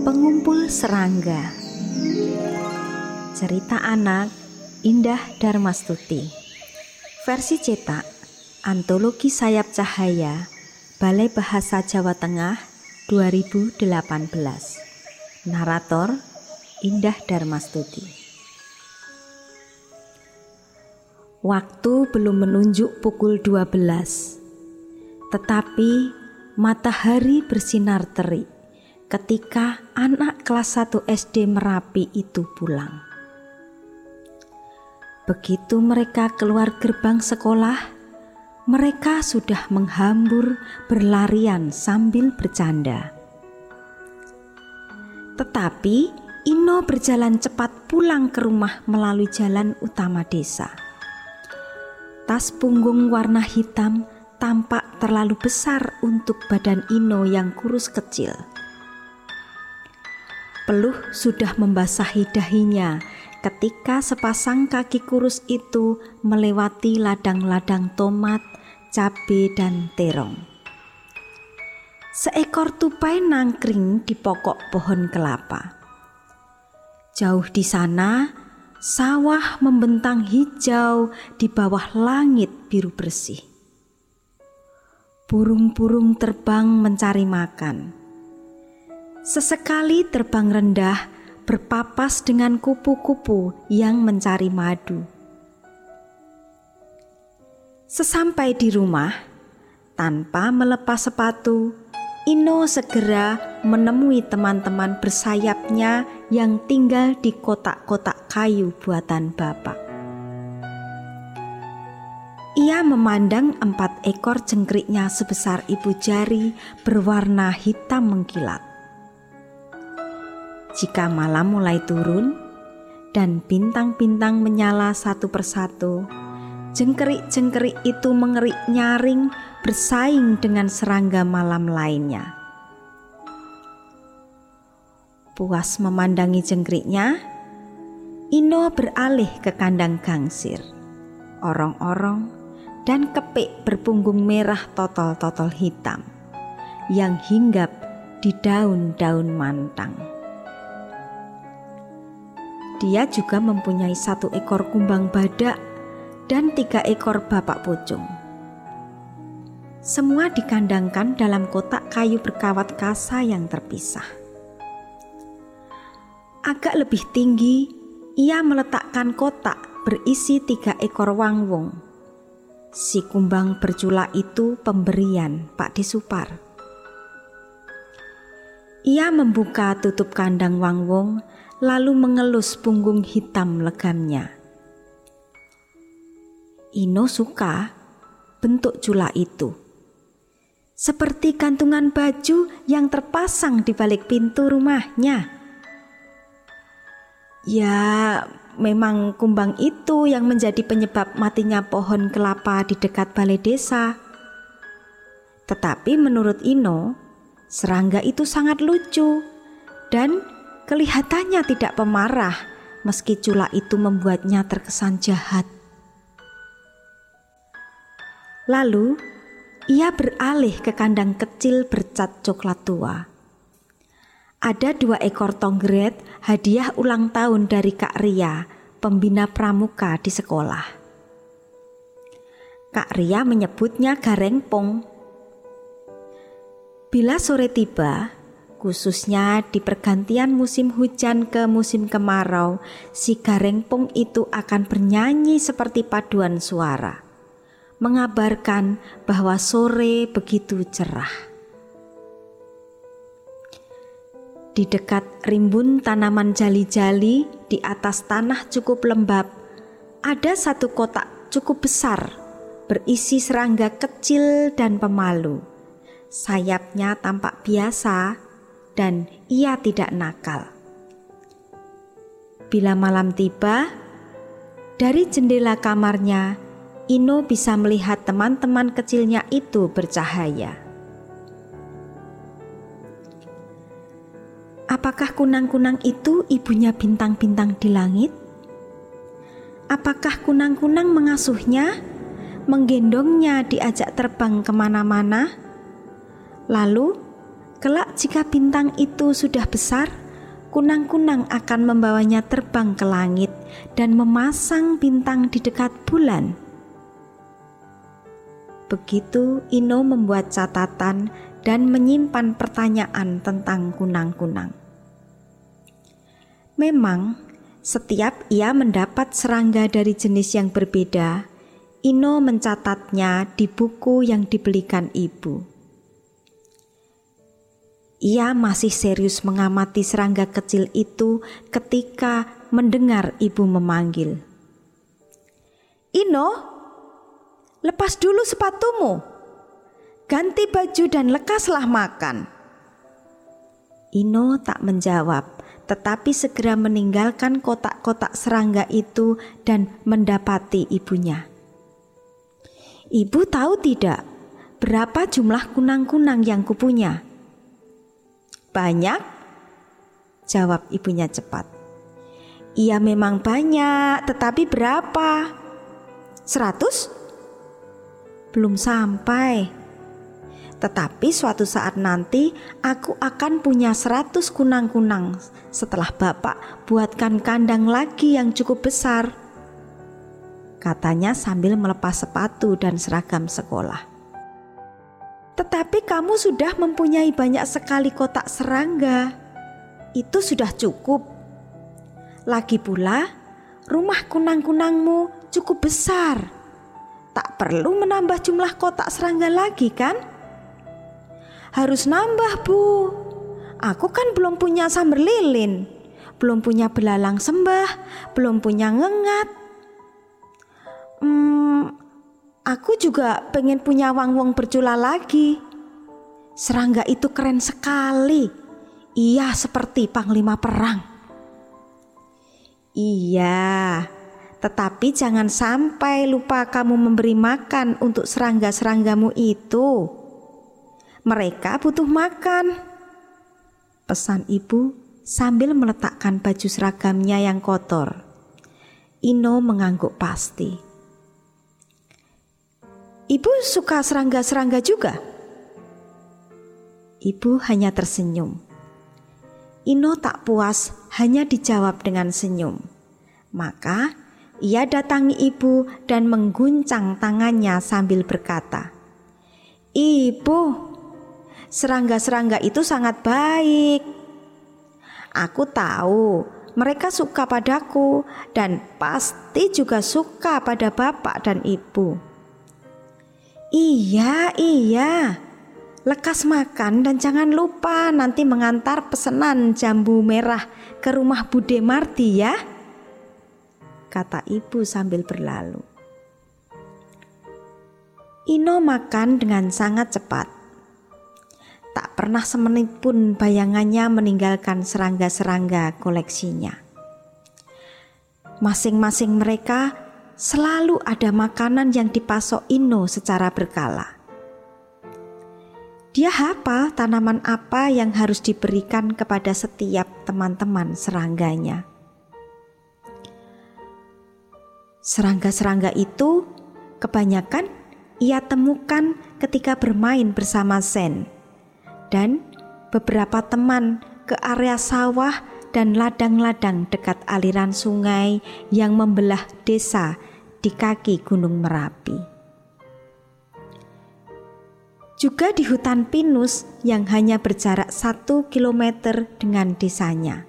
Pengumpul Serangga. Cerita anak Indah Darmastuti Versi cetak Antologi Sayap Cahaya Balai Bahasa Jawa Tengah 2018 Narator Indah Darmastuti Waktu belum menunjuk pukul 12 Tetapi matahari bersinar terik ketika anak kelas 1 SD Merapi itu pulang. Begitu mereka keluar gerbang sekolah, mereka sudah menghambur berlarian sambil bercanda. Tetapi Ino berjalan cepat pulang ke rumah melalui jalan utama desa. Tas punggung warna hitam tampak terlalu besar untuk badan Ino yang kurus kecil peluh sudah membasahi dahinya ketika sepasang kaki kurus itu melewati ladang-ladang tomat, cabai, dan terong. Seekor tupai nangkring di pokok pohon kelapa. Jauh di sana, sawah membentang hijau di bawah langit biru bersih. Burung-burung terbang mencari makan Sesekali terbang rendah berpapas dengan kupu-kupu yang mencari madu. Sesampai di rumah, tanpa melepas sepatu, Ino segera menemui teman-teman bersayapnya yang tinggal di kotak-kotak kayu buatan bapak. Ia memandang empat ekor jengkriknya sebesar ibu jari berwarna hitam mengkilat. Jika malam mulai turun dan bintang-bintang menyala satu persatu, jengkerik-jengkerik itu mengerik nyaring bersaing dengan serangga malam lainnya. Puas memandangi jengkriknya, Ino beralih ke kandang gangsir. Orong-orong dan kepik berpunggung merah totol-totol hitam yang hinggap di daun-daun mantang. Dia juga mempunyai satu ekor kumbang badak dan tiga ekor bapak pocong. Semua dikandangkan dalam kotak kayu berkawat kasa yang terpisah. Agak lebih tinggi, ia meletakkan kotak berisi tiga ekor wangwong. Si kumbang bercula itu pemberian Pak Disupar. Ia membuka tutup kandang wangwong lalu mengelus punggung hitam legamnya. Ino suka bentuk cula itu. Seperti gantungan baju yang terpasang di balik pintu rumahnya. Ya, memang kumbang itu yang menjadi penyebab matinya pohon kelapa di dekat balai desa. Tetapi menurut Ino, serangga itu sangat lucu dan Kelihatannya tidak pemarah, meski cula itu membuatnya terkesan jahat. Lalu, ia beralih ke kandang kecil bercat coklat tua. Ada dua ekor tonggret hadiah ulang tahun dari Kak Ria, pembina pramuka di sekolah. Kak Ria menyebutnya garengpong. Bila sore tiba, khususnya di pergantian musim hujan ke musim kemarau, si garengpong itu akan bernyanyi seperti paduan suara, mengabarkan bahwa sore begitu cerah. Di dekat rimbun tanaman jali-jali di atas tanah cukup lembab, ada satu kotak cukup besar berisi serangga kecil dan pemalu. Sayapnya tampak biasa, dan ia tidak nakal. Bila malam tiba, dari jendela kamarnya, Ino bisa melihat teman-teman kecilnya itu bercahaya. Apakah kunang-kunang itu ibunya bintang-bintang di langit? Apakah kunang-kunang mengasuhnya, menggendongnya diajak terbang ke mana-mana? Lalu Kelak jika bintang itu sudah besar, kunang-kunang akan membawanya terbang ke langit dan memasang bintang di dekat bulan. Begitu Ino membuat catatan dan menyimpan pertanyaan tentang kunang-kunang. Memang, setiap ia mendapat serangga dari jenis yang berbeda, Ino mencatatnya di buku yang dibelikan ibu. Ia masih serius mengamati serangga kecil itu ketika mendengar ibu memanggil. Ino, lepas dulu sepatumu. Ganti baju dan lekaslah makan. Ino tak menjawab, tetapi segera meninggalkan kotak-kotak serangga itu dan mendapati ibunya. Ibu tahu tidak berapa jumlah kunang-kunang yang kupunya? Banyak? Jawab ibunya cepat. Iya memang banyak, tetapi berapa? Seratus? Belum sampai. Tetapi suatu saat nanti aku akan punya seratus kunang-kunang setelah bapak buatkan kandang lagi yang cukup besar. Katanya sambil melepas sepatu dan seragam sekolah. Tetapi kamu sudah mempunyai banyak sekali kotak serangga. Itu sudah cukup. Lagi pula, rumah kunang-kunangmu cukup besar. Tak perlu menambah jumlah kotak serangga lagi, kan? Harus nambah, Bu. Aku kan belum punya sumber lilin, belum punya belalang sembah, belum punya ngengat. Hmm, Aku juga pengen punya wang-wang bercula lagi. Serangga itu keren sekali. Iya, seperti panglima perang. Iya, tetapi jangan sampai lupa kamu memberi makan untuk serangga-seranggamu itu. Mereka butuh makan. Pesan ibu sambil meletakkan baju seragamnya yang kotor. Ino mengangguk pasti. Ibu suka serangga-serangga juga? Ibu hanya tersenyum. Ino tak puas hanya dijawab dengan senyum. Maka ia datangi ibu dan mengguncang tangannya sambil berkata, "Ibu, serangga-serangga itu sangat baik. Aku tahu mereka suka padaku dan pasti juga suka pada bapak dan ibu." Iya, iya. Lekas makan dan jangan lupa nanti mengantar pesanan jambu merah ke rumah Bude Marti ya. Kata ibu sambil berlalu. Ino makan dengan sangat cepat. Tak pernah semenit pun bayangannya meninggalkan serangga-serangga koleksinya. Masing-masing mereka selalu ada makanan yang dipasok Ino secara berkala. Dia hafal tanaman apa yang harus diberikan kepada setiap teman-teman serangganya. Serangga-serangga itu kebanyakan ia temukan ketika bermain bersama Zen dan beberapa teman ke area sawah dan ladang-ladang dekat aliran sungai yang membelah desa di kaki Gunung Merapi. Juga di hutan pinus yang hanya berjarak satu kilometer dengan desanya.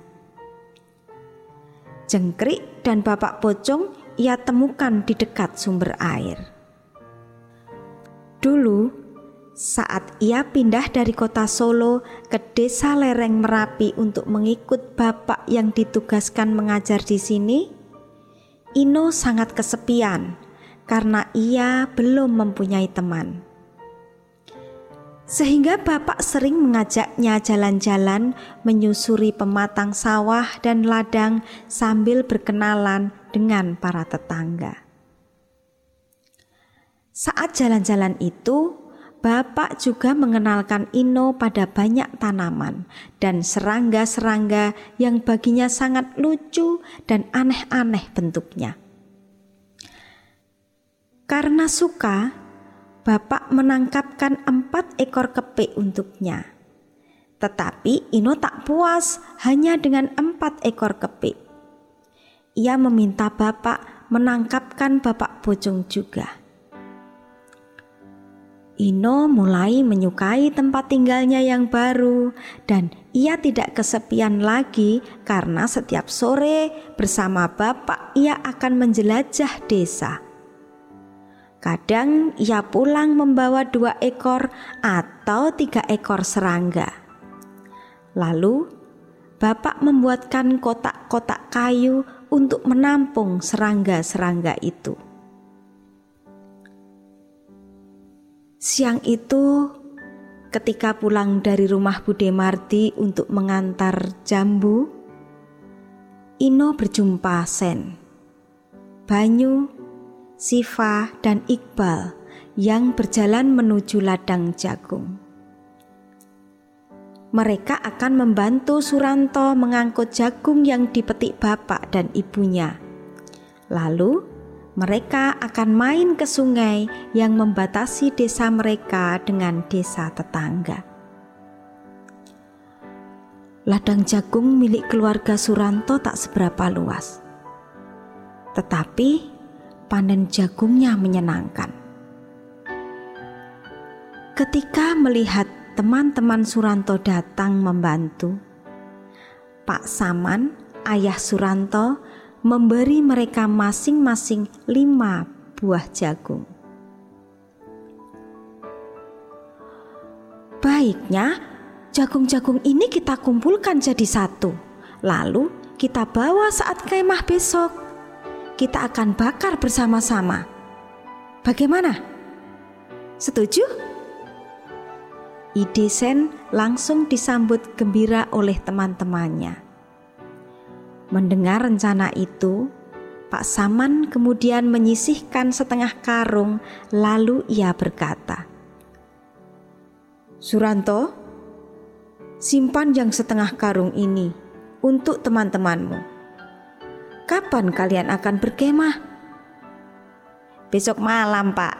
Jengkrik dan bapak pocong ia temukan di dekat sumber air. Dulu, saat ia pindah dari kota Solo ke desa lereng Merapi untuk mengikut bapak yang ditugaskan mengajar di sini, Ino sangat kesepian karena ia belum mempunyai teman. Sehingga bapak sering mengajaknya jalan-jalan menyusuri pematang sawah dan ladang sambil berkenalan dengan para tetangga. Saat jalan-jalan itu, Bapak juga mengenalkan Ino pada banyak tanaman dan serangga-serangga yang baginya sangat lucu dan aneh-aneh bentuknya. Karena suka, Bapak menangkapkan empat ekor kepik untuknya. Tetapi Ino tak puas hanya dengan empat ekor kepik. Ia meminta bapak menangkapkan bapak bojong juga. Ino mulai menyukai tempat tinggalnya yang baru dan ia tidak kesepian lagi karena setiap sore bersama bapak ia akan menjelajah desa. Kadang ia pulang membawa dua ekor atau tiga ekor serangga. Lalu, bapak membuatkan kotak-kotak kayu untuk menampung serangga-serangga itu. Siang itu, ketika pulang dari rumah Bude Marti untuk mengantar jambu, Ino berjumpa Sen, Banyu, Siva, dan Iqbal yang berjalan menuju ladang jagung. Mereka akan membantu Suranto mengangkut jagung yang dipetik bapak dan ibunya. Lalu, mereka akan main ke sungai yang membatasi desa mereka dengan desa tetangga. Ladang jagung milik keluarga Suranto tak seberapa luas, tetapi panen jagungnya menyenangkan. Ketika melihat teman-teman Suranto datang membantu, Pak Saman, ayah Suranto, memberi mereka masing-masing lima buah jagung. Baiknya, jagung-jagung ini kita kumpulkan jadi satu, lalu kita bawa saat kemah besok kita akan bakar bersama-sama. Bagaimana? Setuju? Ide Sen langsung disambut gembira oleh teman-temannya. Mendengar rencana itu, Pak Saman kemudian menyisihkan setengah karung, lalu ia berkata, "Suranto, simpan yang setengah karung ini untuk teman-temanmu kapan kalian akan berkemah? Besok malam, Pak.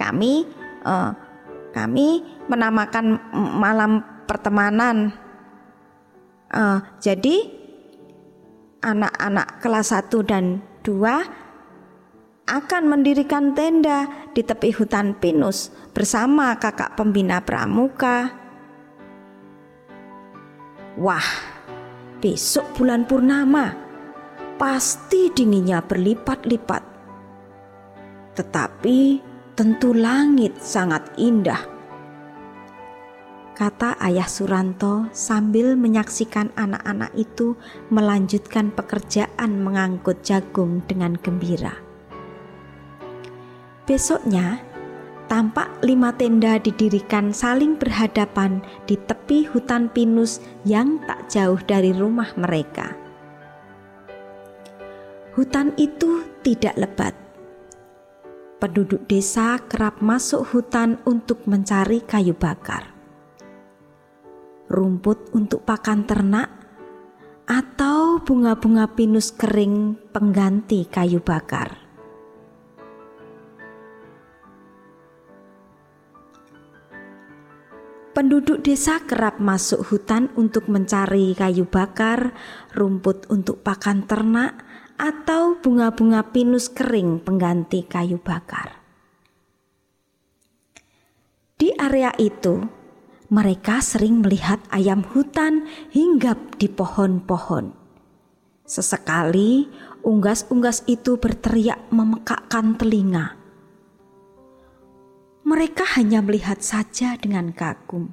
Kami uh, kami menamakan malam pertemanan. Uh, jadi anak-anak kelas 1 dan 2 akan mendirikan tenda di tepi hutan pinus bersama kakak pembina pramuka. Wah, besok bulan purnama pasti dinginnya berlipat-lipat. Tetapi tentu langit sangat indah. Kata ayah Suranto sambil menyaksikan anak-anak itu melanjutkan pekerjaan mengangkut jagung dengan gembira. Besoknya, tampak lima tenda didirikan saling berhadapan di tepi hutan pinus yang tak jauh dari rumah mereka. Hutan itu tidak lebat. Penduduk desa kerap masuk hutan untuk mencari kayu bakar, rumput untuk pakan ternak, atau bunga-bunga pinus kering pengganti kayu bakar. Penduduk desa kerap masuk hutan untuk mencari kayu bakar, rumput untuk pakan ternak, atau bunga-bunga pinus kering pengganti kayu bakar. Di area itu, mereka sering melihat ayam hutan hinggap di pohon-pohon. Sesekali, unggas-unggas itu berteriak memekakkan telinga. Mereka hanya melihat saja dengan kagum.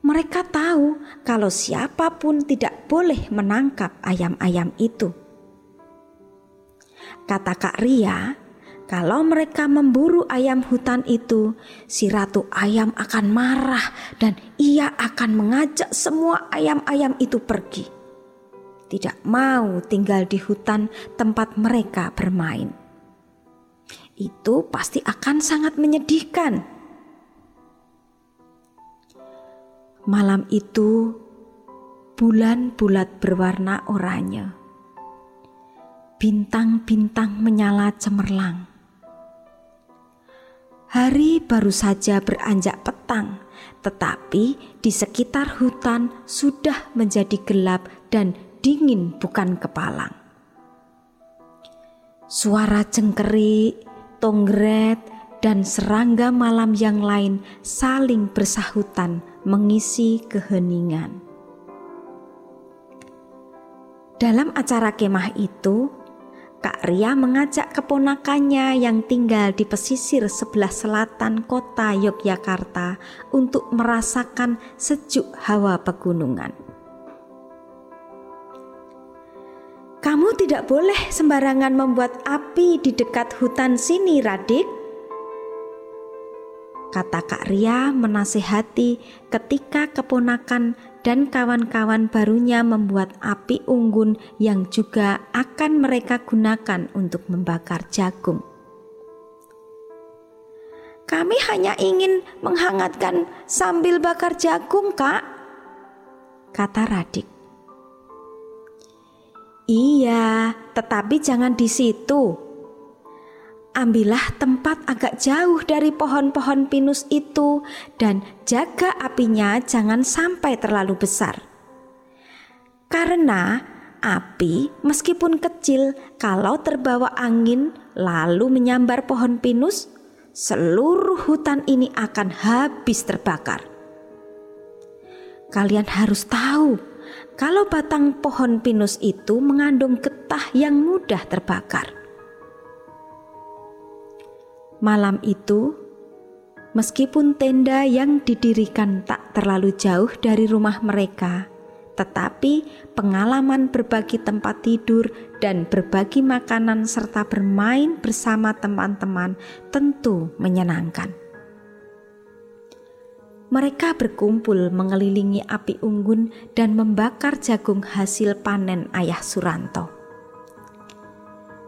Mereka tahu kalau siapa pun tidak boleh menangkap ayam-ayam itu Kata Kak Ria, kalau mereka memburu ayam hutan itu, si ratu ayam akan marah dan ia akan mengajak semua ayam-ayam itu pergi. Tidak mau tinggal di hutan tempat mereka bermain. Itu pasti akan sangat menyedihkan. Malam itu, bulan bulat berwarna oranye bintang-bintang menyala cemerlang. Hari baru saja beranjak petang tetapi di sekitar hutan sudah menjadi gelap dan dingin bukan kepalang. Suara cengkerik, tonggret, dan serangga malam yang lain saling bersahutan mengisi keheningan. Dalam acara kemah itu, Kak Ria mengajak keponakannya yang tinggal di pesisir sebelah selatan kota Yogyakarta untuk merasakan sejuk hawa pegunungan. Kamu tidak boleh sembarangan membuat api di dekat hutan sini, Radik. Kata Kak Ria menasehati ketika keponakan dan kawan-kawan barunya membuat api unggun yang juga akan mereka gunakan untuk membakar jagung. Kami hanya ingin menghangatkan sambil bakar jagung, Kak, kata Radik. Iya, tetapi jangan di situ, ambillah tempat agak jauh dari pohon-pohon pinus itu dan jaga apinya jangan sampai terlalu besar. Karena api meskipun kecil kalau terbawa angin lalu menyambar pohon pinus, seluruh hutan ini akan habis terbakar. Kalian harus tahu kalau batang pohon pinus itu mengandung getah yang mudah terbakar. Malam itu, meskipun tenda yang didirikan tak terlalu jauh dari rumah mereka, tetapi pengalaman berbagi tempat tidur dan berbagi makanan serta bermain bersama teman-teman tentu menyenangkan. Mereka berkumpul mengelilingi api unggun dan membakar jagung hasil panen ayah Suranto.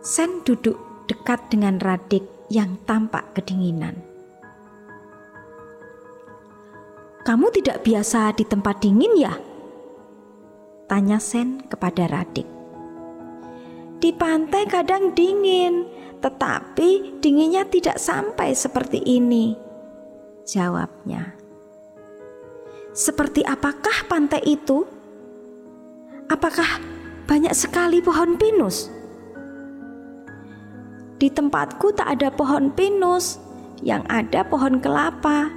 Sen duduk dekat dengan Radik yang tampak kedinginan. Kamu tidak biasa di tempat dingin ya? Tanya Sen kepada Radik. Di pantai kadang dingin, tetapi dinginnya tidak sampai seperti ini. Jawabnya. Seperti apakah pantai itu? Apakah banyak sekali pohon pinus? Di tempatku tak ada pohon pinus, yang ada pohon kelapa.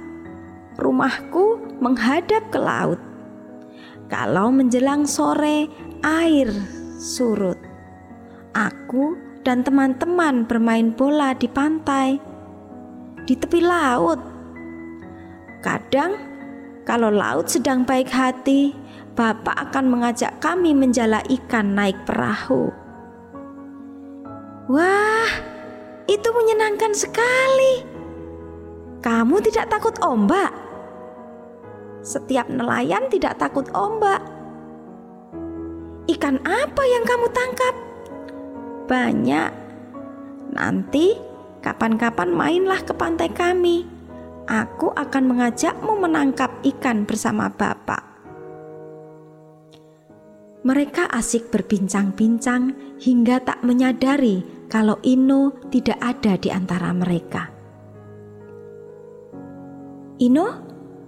Rumahku menghadap ke laut. Kalau menjelang sore, air surut. Aku dan teman-teman bermain bola di pantai, di tepi laut. Kadang, kalau laut sedang baik hati, Bapak akan mengajak kami menjala ikan naik perahu. Wah, itu menyenangkan sekali. Kamu tidak takut ombak? Setiap nelayan tidak takut ombak. Ikan apa yang kamu tangkap? Banyak. Nanti kapan-kapan mainlah ke pantai kami. Aku akan mengajakmu menangkap ikan bersama Bapak. Mereka asik berbincang-bincang hingga tak menyadari kalau Ino tidak ada di antara mereka. Ino,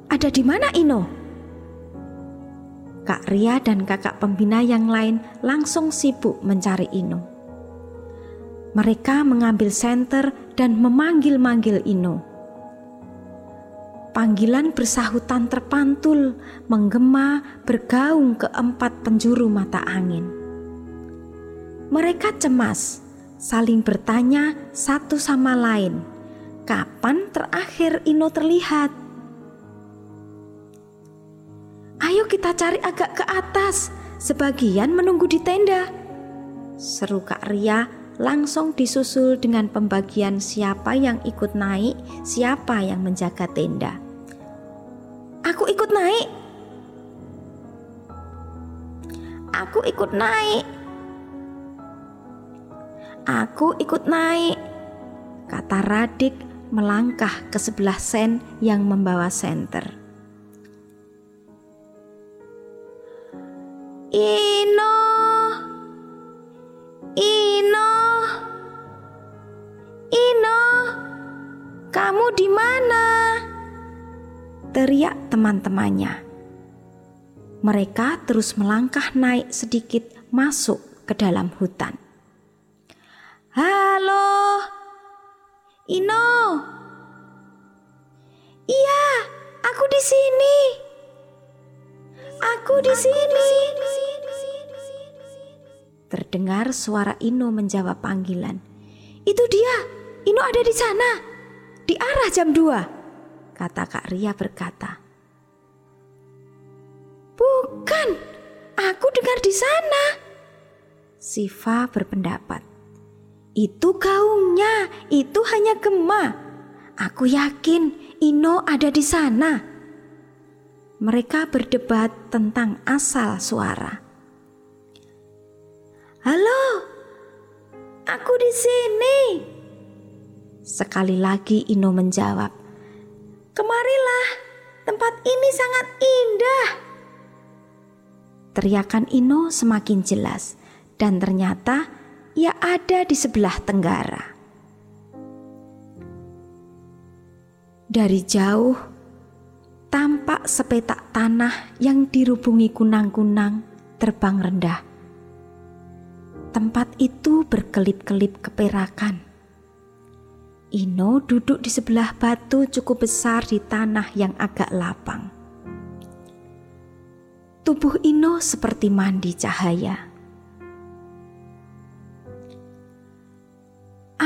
ada di mana Ino? Kak Ria dan kakak pembina yang lain langsung sibuk mencari Ino. Mereka mengambil senter dan memanggil-manggil Ino. Panggilan bersahutan terpantul, menggema, bergaung ke empat penjuru mata angin. Mereka cemas saling bertanya satu sama lain, kapan terakhir Ino terlihat? Ayo kita cari agak ke atas, sebagian menunggu di tenda. Seru Kak Ria langsung disusul dengan pembagian siapa yang ikut naik, siapa yang menjaga tenda. Aku ikut naik. Aku ikut naik. Aku ikut naik, kata Radik melangkah ke sebelah Sen yang membawa senter. Ino, Ino, Ino, kamu di mana? teriak teman-temannya. Mereka terus melangkah naik sedikit masuk ke dalam hutan. Halo, Ino. Iya, aku di sini. Aku di sini. Terdengar suara Ino menjawab panggilan. Itu dia, Ino ada di sana. Di arah jam 2, kata Kak Ria berkata. Bukan, aku dengar di sana. Siva berpendapat. Itu gaungnya, itu hanya gema. Aku yakin Ino ada di sana. Mereka berdebat tentang asal suara. Halo, aku di sini. Sekali lagi Ino menjawab, Kemarilah, tempat ini sangat indah. Teriakan Ino semakin jelas dan ternyata ia ada di sebelah tenggara. Dari jauh, tampak sepetak tanah yang dirubungi kunang-kunang terbang rendah Tempat itu berkelip-kelip keperakan. Ino duduk di sebelah batu cukup besar di tanah yang agak lapang. Tubuh Ino seperti mandi cahaya.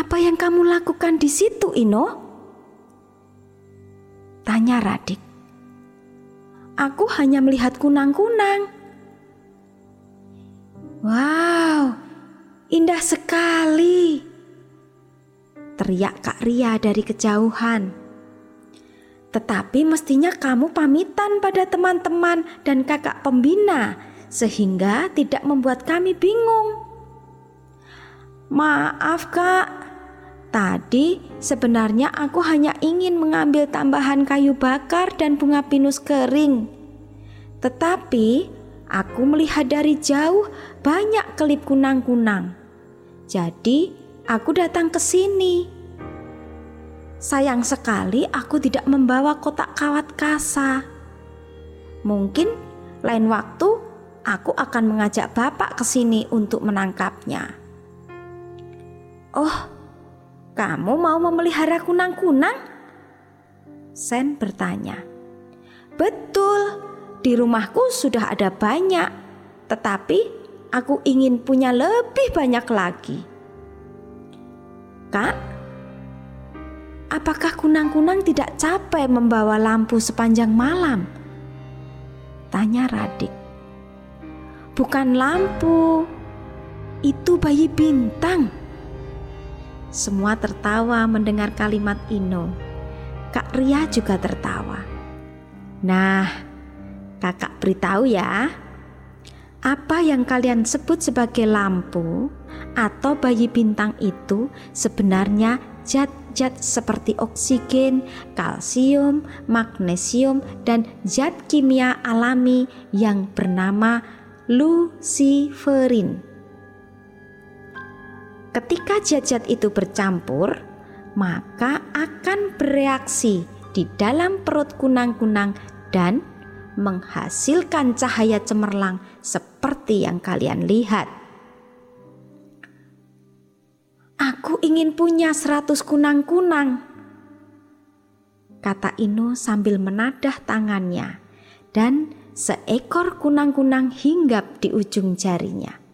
Apa yang kamu lakukan di situ, Ino? Tanya Radik. Aku hanya melihat kunang-kunang. Wow, Indah sekali. Teriak Kak Ria dari kejauhan. Tetapi mestinya kamu pamitan pada teman-teman dan kakak pembina sehingga tidak membuat kami bingung. Maaf kak, tadi sebenarnya aku hanya ingin mengambil tambahan kayu bakar dan bunga pinus kering. Tetapi aku melihat dari jauh banyak kelip kunang-kunang. Jadi, aku datang ke sini. Sayang sekali aku tidak membawa kotak kawat kasa. Mungkin lain waktu aku akan mengajak Bapak ke sini untuk menangkapnya. Oh, kamu mau memelihara kunang-kunang? Sen bertanya. Betul, di rumahku sudah ada banyak, tetapi aku ingin punya lebih banyak lagi. Kak, apakah kunang-kunang tidak capek membawa lampu sepanjang malam? Tanya Radik. Bukan lampu, itu bayi bintang. Semua tertawa mendengar kalimat Ino. Kak Ria juga tertawa. Nah, kakak beritahu ya, apa yang kalian sebut sebagai lampu atau bayi bintang itu sebenarnya zat-zat seperti oksigen, kalsium, magnesium, dan zat kimia alami yang bernama luciferin. Ketika zat-zat itu bercampur, maka akan bereaksi di dalam perut kunang-kunang dan menghasilkan cahaya cemerlang seperti yang kalian lihat. Aku ingin punya seratus kunang-kunang, kata Ino sambil menadah tangannya dan seekor kunang-kunang hinggap di ujung jarinya.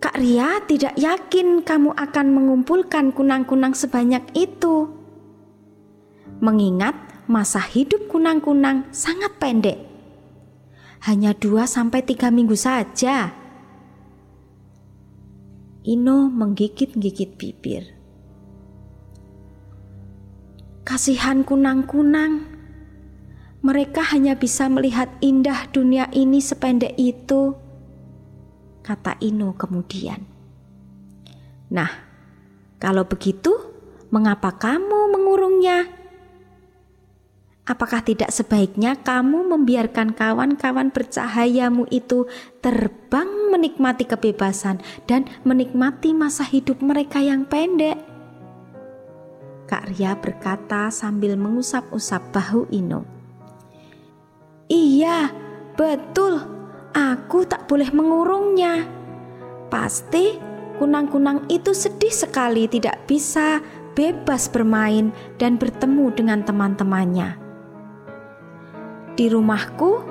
Kak Ria tidak yakin kamu akan mengumpulkan kunang-kunang sebanyak itu mengingat masa hidup kunang-kunang sangat pendek. Hanya 2 sampai 3 minggu saja. Ino menggigit-gigit bibir. Kasihan kunang-kunang. Mereka hanya bisa melihat indah dunia ini sependek itu, kata Ino kemudian. Nah, kalau begitu, mengapa kamu mengurungnya? Apakah tidak sebaiknya kamu membiarkan kawan-kawan bercahayamu itu terbang menikmati kebebasan dan menikmati masa hidup mereka yang pendek? Kak Ria berkata sambil mengusap-usap bahu Ino. Iya, betul. Aku tak boleh mengurungnya. Pasti kunang-kunang itu sedih sekali tidak bisa bebas bermain dan bertemu dengan teman-temannya. Di rumahku,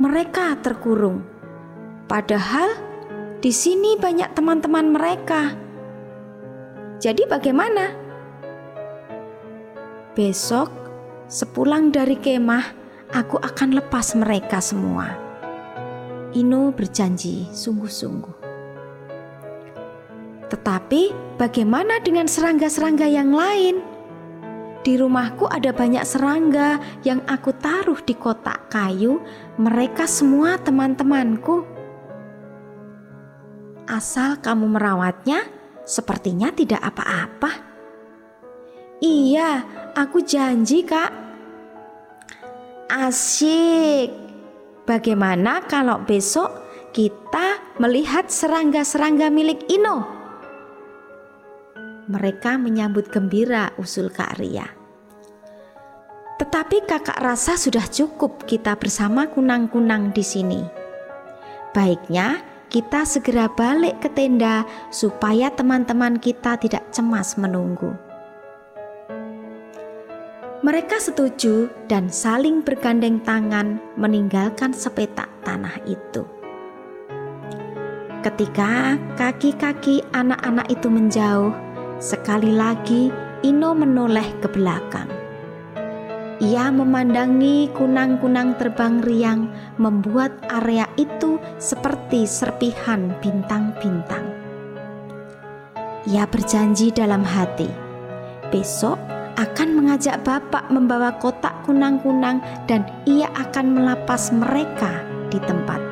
mereka terkurung. Padahal di sini banyak teman-teman mereka. Jadi, bagaimana? Besok, sepulang dari kemah, aku akan lepas mereka semua. Ino berjanji sungguh-sungguh. Tetapi, bagaimana dengan serangga-serangga yang lain? Di rumahku ada banyak serangga yang aku taruh di kotak kayu. Mereka semua teman-temanku. Asal kamu merawatnya, sepertinya tidak apa-apa. Iya, aku janji, Kak. Asyik. Bagaimana kalau besok kita melihat serangga-serangga milik Ino? Mereka menyambut gembira usul Kak Ria. Tetapi kakak rasa sudah cukup kita bersama kunang-kunang di sini. Baiknya kita segera balik ke tenda supaya teman-teman kita tidak cemas menunggu. Mereka setuju dan saling bergandeng tangan meninggalkan sepetak tanah itu. Ketika kaki-kaki anak-anak itu menjauh, sekali lagi Ino menoleh ke belakang. Ia memandangi kunang-kunang terbang riang, membuat area itu seperti serpihan bintang-bintang. Ia berjanji dalam hati, besok akan mengajak Bapak membawa kotak kunang-kunang dan ia akan melapas mereka di tempat